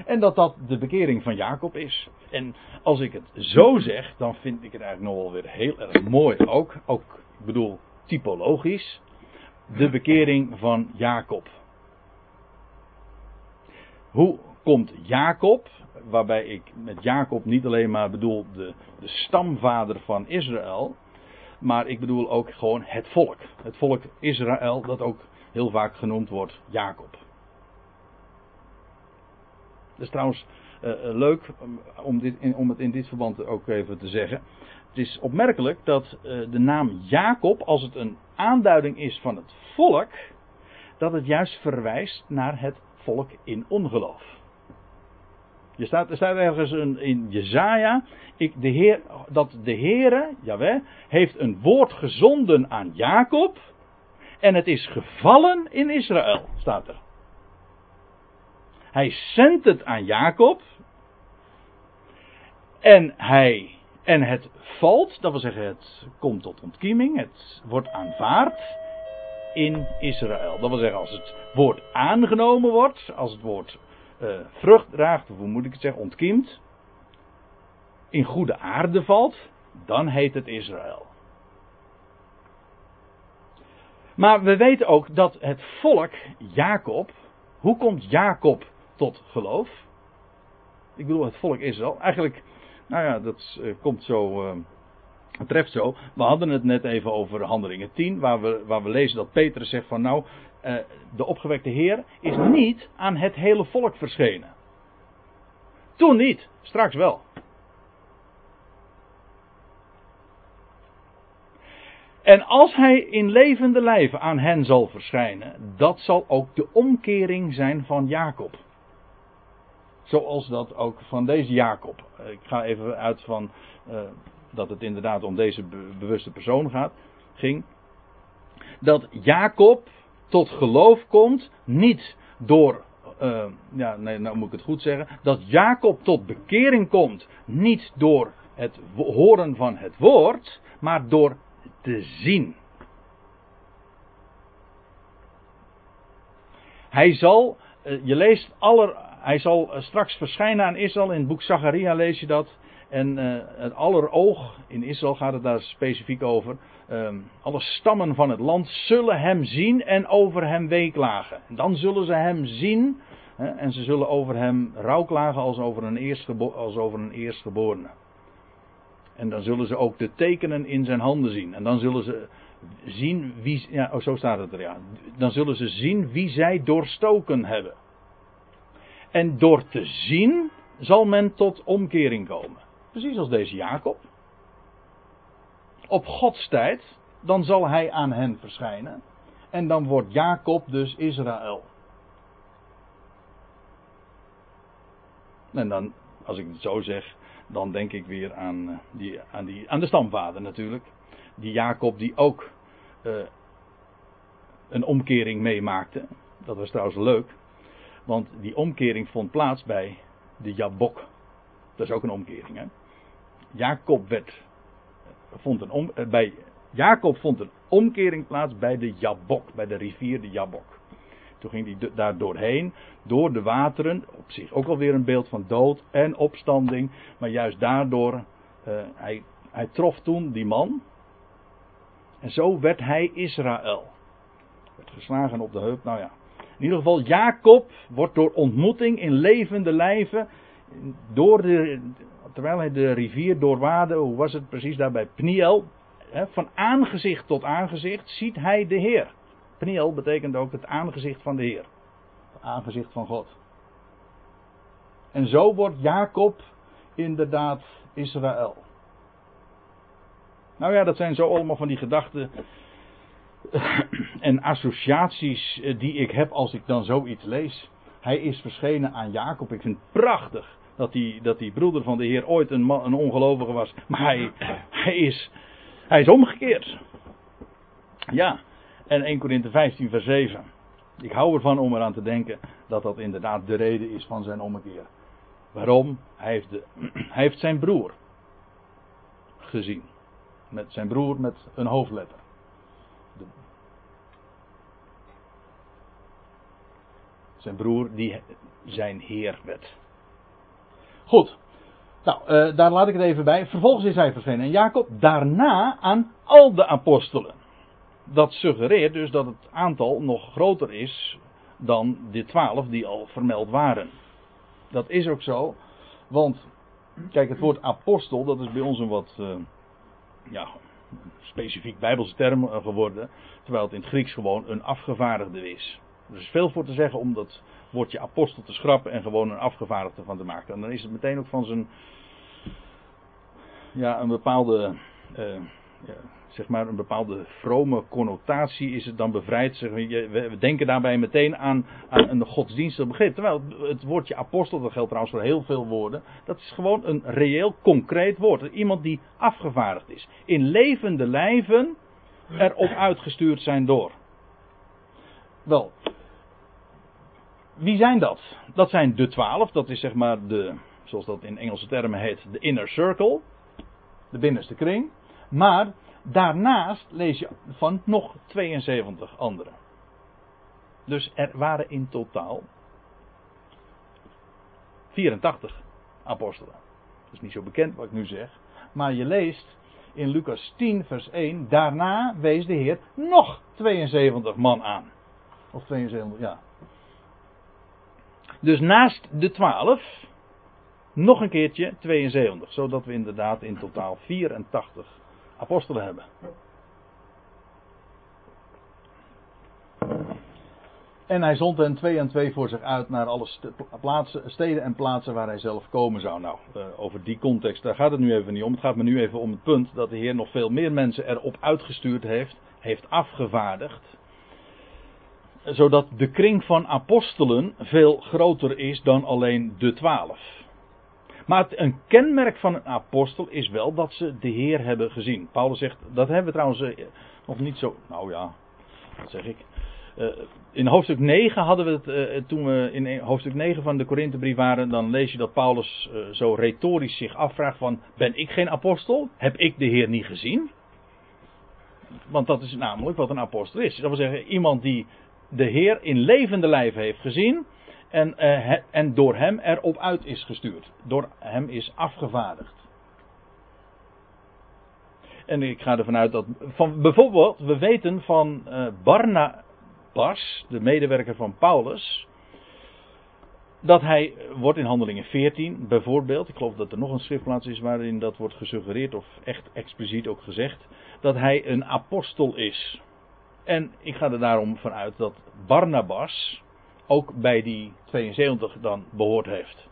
En dat dat de bekering van Jacob is. En als ik het zo zeg, dan vind ik het eigenlijk nog wel weer heel erg mooi ook. Ook, ik bedoel, typologisch. De bekering van Jacob. Hoe komt Jacob, waarbij ik met Jacob niet alleen maar bedoel de, de stamvader van Israël, maar ik bedoel ook gewoon het volk. Het volk Israël, dat ook heel vaak genoemd wordt Jacob. Dat is trouwens uh, leuk om, dit, om het in dit verband ook even te zeggen. Het is opmerkelijk dat uh, de naam Jacob, als het een aanduiding is van het volk, dat het juist verwijst naar het volk in ongeloof. Je staat, er staat ergens in, Jezaja, ik, de Heer, dat de Heere, Jawel, heeft een woord gezonden aan Jacob en het is gevallen in Israël, staat er. Hij zendt het aan Jacob. En hij, en het valt, dat wil zeggen het komt tot ontkieming, het wordt aanvaard in Israël. Dat wil zeggen als het woord aangenomen wordt, als het woord uh, vrucht draagt, of hoe moet ik het zeggen, ontkiemt, in goede aarde valt, dan heet het Israël. Maar we weten ook dat het volk Jacob, hoe komt Jacob tot geloof. Ik bedoel, het volk Israël. Eigenlijk, nou ja, dat uh, komt zo. Uh, treft zo. We hadden het net even over handelingen 10, waar we, waar we lezen dat Petrus zegt van nou, uh, de opgewekte Heer is niet aan het hele volk verschenen. Toen niet, straks wel. En als hij in levende lijven aan hen zal verschijnen, dat zal ook de omkering zijn van Jacob. Zoals dat ook van deze Jacob. Ik ga even uit van uh, dat het inderdaad om deze bewuste persoon gaat, ging. Dat Jacob tot geloof komt, niet door, uh, ja, nee, nou moet ik het goed zeggen. Dat Jacob tot bekering komt, niet door het horen van het woord, maar door te zien. Hij zal, uh, je leest aller hij zal eh, straks verschijnen aan Israël. In het boek Zacharia lees je dat. En uh, het aller oog, in Israël gaat het daar specifiek over. Um, alle stammen van het land zullen hem zien en over hem weeklagen. En dan zullen ze hem zien hè, en ze zullen over hem rouwklagen als over een, als over een eerstgeborene. En dan zullen ze ook de tekenen in zijn handen zien. En dan zullen ze zien wie. Ja, oh, zo staat het er ja. Dan zullen ze zien wie zij doorstoken hebben. En door te zien zal men tot omkering komen. Precies als deze Jacob. Op Gods tijd, dan zal hij aan hen verschijnen. En dan wordt Jacob dus Israël. En dan, als ik het zo zeg, dan denk ik weer aan, eh, die, aan, die, aan de stamvader natuurlijk. Die Jacob die ook uh, een omkering meemaakte. Dat was trouwens leuk. Want die omkering vond plaats bij de Jabok. Dat is ook een omkering. Hè? Jacob werd, vond een om, eh, bij Jacob vond een omkering plaats bij de Jabok, bij de rivier de Jabok. Toen ging hij daar doorheen, door de wateren, op zich ook alweer een beeld van dood en opstanding. Maar juist daardoor, uh, hij, hij trof toen die man. En zo werd hij Israël. Werd geslagen op de heup, nou ja. In ieder geval, Jacob wordt door ontmoeting in levende lijven, door de, terwijl hij de rivier doorwaarde, hoe was het precies daar bij Pniel, van aangezicht tot aangezicht ziet hij de Heer. Pniel betekent ook het aangezicht van de Heer. Het aangezicht van God. En zo wordt Jacob inderdaad Israël. Nou ja, dat zijn zo allemaal van die gedachten en associaties die ik heb als ik dan zoiets lees. Hij is verschenen aan Jacob. Ik vind het prachtig dat die, dat die broeder van de Heer ooit een, ongelovige was. Maar hij, hij, is, hij is omgekeerd. Ja, en 1 Korinthe 15 vers 7. Ik hou ervan om eraan te denken dat dat inderdaad de reden is van zijn ommekeer. Waarom? Hij heeft, de, <clears throat> hij heeft zijn broer gezien. Met zijn broer met een hoofdletter. Zijn broer die zijn heer werd. Goed. Nou, uh, daar laat ik het even bij. Vervolgens is hij verschenen aan Jacob. Daarna aan al de apostelen. Dat suggereert dus dat het aantal nog groter is dan de twaalf die al vermeld waren. Dat is ook zo. Want, kijk, het woord apostel, dat is bij ons een wat uh, ja, specifiek Bijbelse term eh, geworden. Terwijl het in het Grieks gewoon een afgevaardigde is. Er is veel voor te zeggen om dat woordje apostel te schrappen en gewoon een afgevaardigde van te maken. En dan is het meteen ook van zijn. Ja, een bepaalde. Uh, ja, zeg maar een bepaalde vrome connotatie is het dan bevrijd. We denken daarbij meteen aan, aan een godsdienstig begrip. Terwijl het woordje apostel, dat geldt trouwens voor heel veel woorden, dat is gewoon een reëel concreet woord. Iemand die afgevaardigd is. In levende lijven erop uitgestuurd zijn door. Wel, wie zijn dat? Dat zijn de twaalf, dat is zeg maar de, zoals dat in Engelse termen heet, de inner circle. De binnenste kring. Maar Daarnaast lees je van nog 72 anderen. Dus er waren in totaal 84 apostelen. Dat is niet zo bekend wat ik nu zeg. Maar je leest in Lucas 10, vers 1. Daarna wees de Heer nog 72 man aan. Of 72, ja. Dus naast de 12 nog een keertje 72. Zodat we inderdaad in totaal 84 apostelen hebben. En hij zond hen twee en twee voor zich uit naar alle plaatsen, steden en plaatsen waar hij zelf komen zou. Nou, uh, over die context, daar gaat het nu even niet om. Het gaat me nu even om het punt dat de Heer nog veel meer mensen erop uitgestuurd heeft, heeft afgevaardigd. Zodat de kring van apostelen veel groter is dan alleen de twaalf. Maar een kenmerk van een apostel is wel dat ze de Heer hebben gezien. Paulus zegt, dat hebben we trouwens eh, nog niet zo. Nou ja, wat zeg ik. Uh, in hoofdstuk 9 hadden we het, uh, toen we in hoofdstuk 9 van de Korinthebrief waren, dan lees je dat Paulus zo retorisch zich afvraagt van, ben ik geen apostel? Heb ik de Heer niet gezien? Want dat is namelijk wat een apostel is. Dat wil zeggen, iemand die de Heer in levende lijf heeft gezien, en, uh, en door hem erop uit is gestuurd. Door hem is afgevaardigd. En ik ga ervan uit dat. Van, bijvoorbeeld, we weten van uh, Barnabas, de medewerker van Paulus. Dat hij wordt in handelingen 14 bijvoorbeeld. Ik geloof dat er nog een schriftplaats is waarin dat wordt gesuggereerd, of echt expliciet ook gezegd. Dat hij een apostel is. En ik ga er daarom vanuit dat Barnabas ook bij die 72 dan behoord heeft.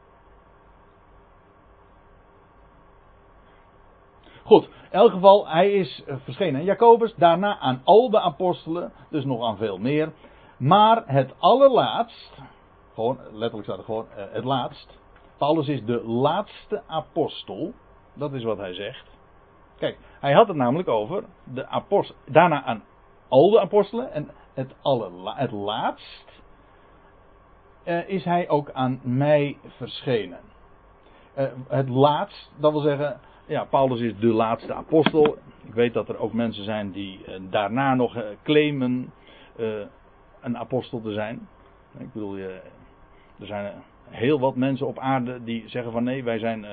Goed, in elk geval, hij is eh, verschenen aan Jacobus, daarna aan al de apostelen, dus nog aan veel meer. Maar het allerlaatst, gewoon letterlijk staat er gewoon uh, het laatst. Paulus is de laatste apostel, dat is wat hij zegt. Kijk, hij had het namelijk over de apostel, daarna aan al apostelen en het, allerla, het laatst uh, is hij ook aan mij verschenen. Uh, het laatst, dat wil zeggen, ja, Paulus is de laatste apostel. Ik weet dat er ook mensen zijn die uh, daarna nog claimen een apostel te zijn. Ik bedoel, er zijn heel wat mensen op aarde die zeggen van nee, wij zijn,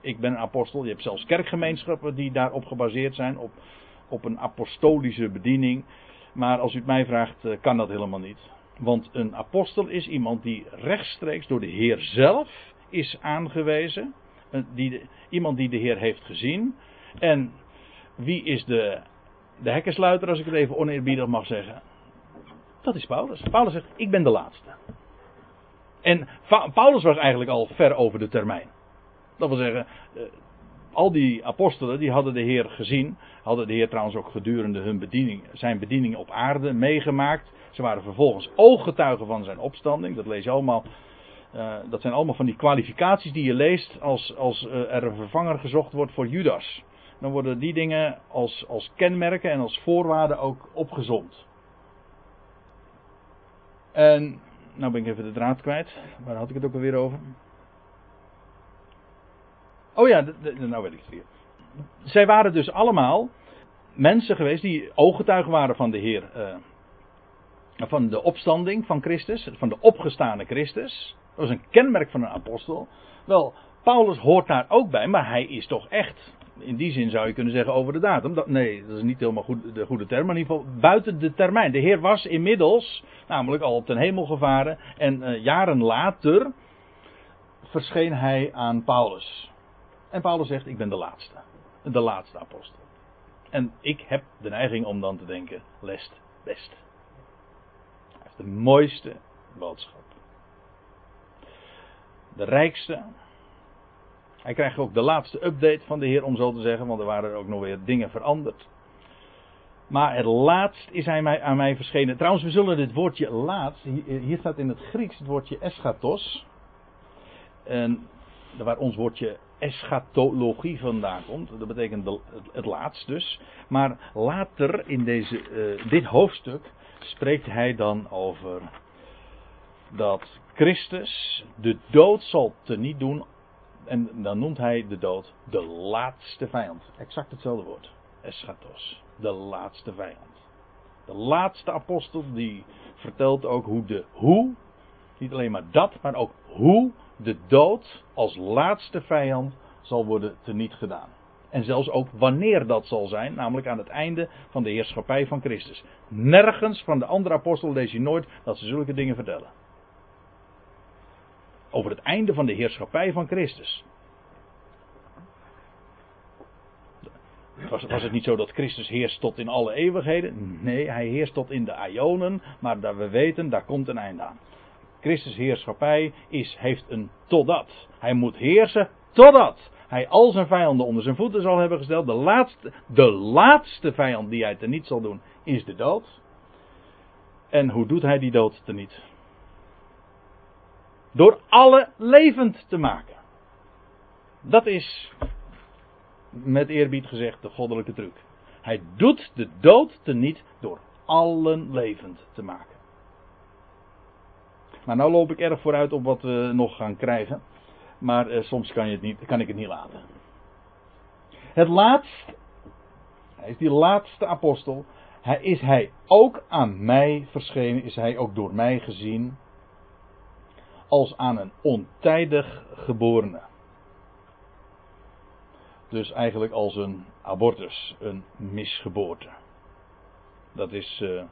ik ben een apostel. Je hebt zelfs kerkgemeenschappen die daarop gebaseerd zijn, op, op een apostolische bediening. Maar als u het mij vraagt, kan dat helemaal niet. Want een apostel is iemand die rechtstreeks door de Heer zelf is aangewezen. Die, iemand die de Heer heeft gezien. En wie is de, de hekkensluiter, als ik het even oneerbiedig mag zeggen? Dat is Paulus. Paulus zegt: Ik ben de laatste. En Paulus was eigenlijk al ver over de termijn. Dat wil zeggen, eh, al die apostelen die hadden de Heer gezien. Hadden de Heer trouwens ook gedurende hun bediening, zijn bediening op aarde meegemaakt. Ze waren vervolgens ooggetuigen van zijn opstanding. Dat lees je allemaal. Uh, dat zijn allemaal van die kwalificaties die je leest als, als uh, er een vervanger gezocht wordt voor Judas. Dan worden die dingen als, als kenmerken en als voorwaarden ook opgezond. En, nou ben ik even de draad kwijt. Waar had ik het ook alweer over? Oh ja, nou weet ik het weer. Zij waren dus allemaal mensen geweest die ooggetuigen waren van de Heer uh, van de opstanding van Christus, van de opgestane Christus. Dat was een kenmerk van een apostel. Wel, Paulus hoort daar ook bij, maar hij is toch echt. In die zin zou je kunnen zeggen over de datum. Dat, nee, dat is niet helemaal goed, de goede term. Maar in ieder geval buiten de termijn. De Heer was inmiddels, namelijk al op ten hemel gevaren. En uh, jaren later verscheen hij aan Paulus. En Paulus zegt: Ik ben de laatste. De laatste apostel. En ik heb de neiging om dan te denken: lest best. Hij heeft de mooiste boodschap. De rijkste. Hij krijgt ook de laatste update van de Heer, om zo te zeggen, want er waren ook nog weer dingen veranderd. Maar het laatst is hij mij, aan mij verschenen. Trouwens, we zullen dit woordje laatst, hier staat in het Grieks het woordje eschatos. En waar ons woordje eschatologie vandaan komt. Dat betekent de, het, laatst dus. Maar later in deze, uh, dit hoofdstuk spreekt hij dan over dat Christus de dood zal teniet doen. En dan noemt hij de dood de laatste vijand. Exact hetzelfde woord. Eschatos. De laatste vijand. De laatste apostel die vertelt ook hoe de hoe, niet alleen maar dat, maar ook hoe de dood als laatste vijand zal worden teniet gedaan. En zelfs ook wanneer dat zal zijn, namelijk aan het einde van de heerschappij van Christus. Nergens van de andere apostelen lees je nooit dat ze zulke dingen vertellen. Over het einde van de heerschappij van Christus. Was, was, het niet zo dat Christus heerst tot in alle eeuwigheden? Nee, hij heerst tot in de Ionen, maar dat we weten, daar komt een einde aan. Christus heerschappij is, heeft een totdat. Hij moet heersen totdat hij al zijn vijanden onder zijn voeten zal hebben gesteld. De laatste, de laatste vijand die hij teniet zal doen is de dood. En hoe doet hij die dood teniet? Door alle levend te maken. Dat is, met eerbied gezegd, de goddelijke truc. Hij doet de dood teniet door allen levend te maken. Maar nou loop ik erg vooruit op wat we nog gaan krijgen. Maar eh, soms kan, je het niet, kan ik het niet laten. Het laatst, hij is die laatste apostel. Hij, is hij ook aan mij verschenen, is hij ook door mij gezien. Als aan een ontijdig geborene. Dus eigenlijk als een abortus, een misgeboorte. Dat is, uh,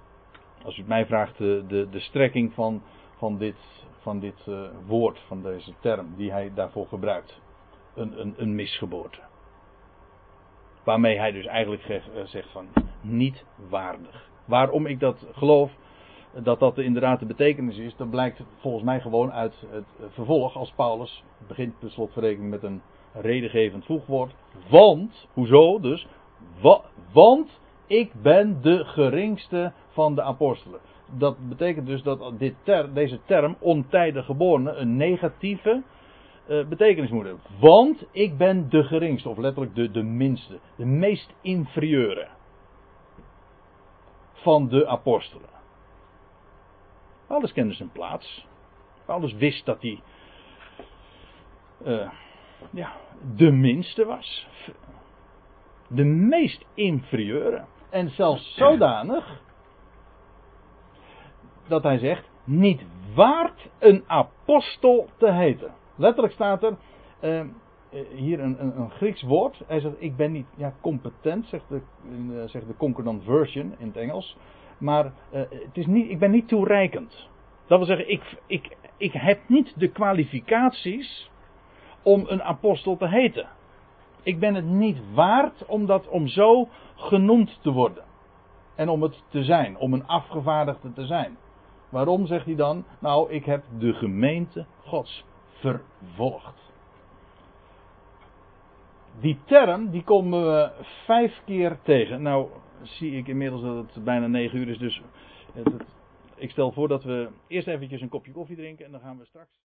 als u het mij vraagt, de, de, de strekking van van dit, van dit uh, woord, van deze term die hij daarvoor gebruikt. Een, een, een misgeboorte. Waarmee hij dus eigenlijk eh, zegt van niet waardig. Waarom ik dat geloof, dat dat inderdaad de betekenis is, dat blijkt volgens mij gewoon uit het vervolg als Paulus begint per slotverrekening met een redengevend voegwoord. Want, hoezo dus? Wa, want ik ben de geringste van de apostelen dat betekent dus dat dit deze term ontijdig geborene een negatieve uh, betekenis moet hebben. Want ik ben de geringste, of letterlijk de, de minste, de meest inferieure van de apostelen. Alles kende zijn plaats. Alles wist dat hij uh, ja, de minste was. De meest inferieure. En zelfs zodanig dat hij zegt, niet waard een apostel te heten. Letterlijk staat er uh, hier een, een, een, Grieks woord. Hij zegt, ik ben niet ja, competent, zegt de, uh, zegt de Concordant Version in het Engels. Maar het is niet, ik ben niet toereikend. Dat wil zeggen, ik, ik, ik heb niet de kwalificaties om een apostel te heten. Ik ben het niet waard om, dat, om zo genoemd te worden. En om het te zijn, om een afgevaardigde te zijn. Waarom zegt hij dan? Nou, ik heb de gemeente Gods vervolgd. Die term, die komen we vijf keer tegen. Nou, zie ik inmiddels dat het bijna negen uur is, dus ik stel voor dat we eerst eventjes een kopje koffie drinken en dan gaan we straks.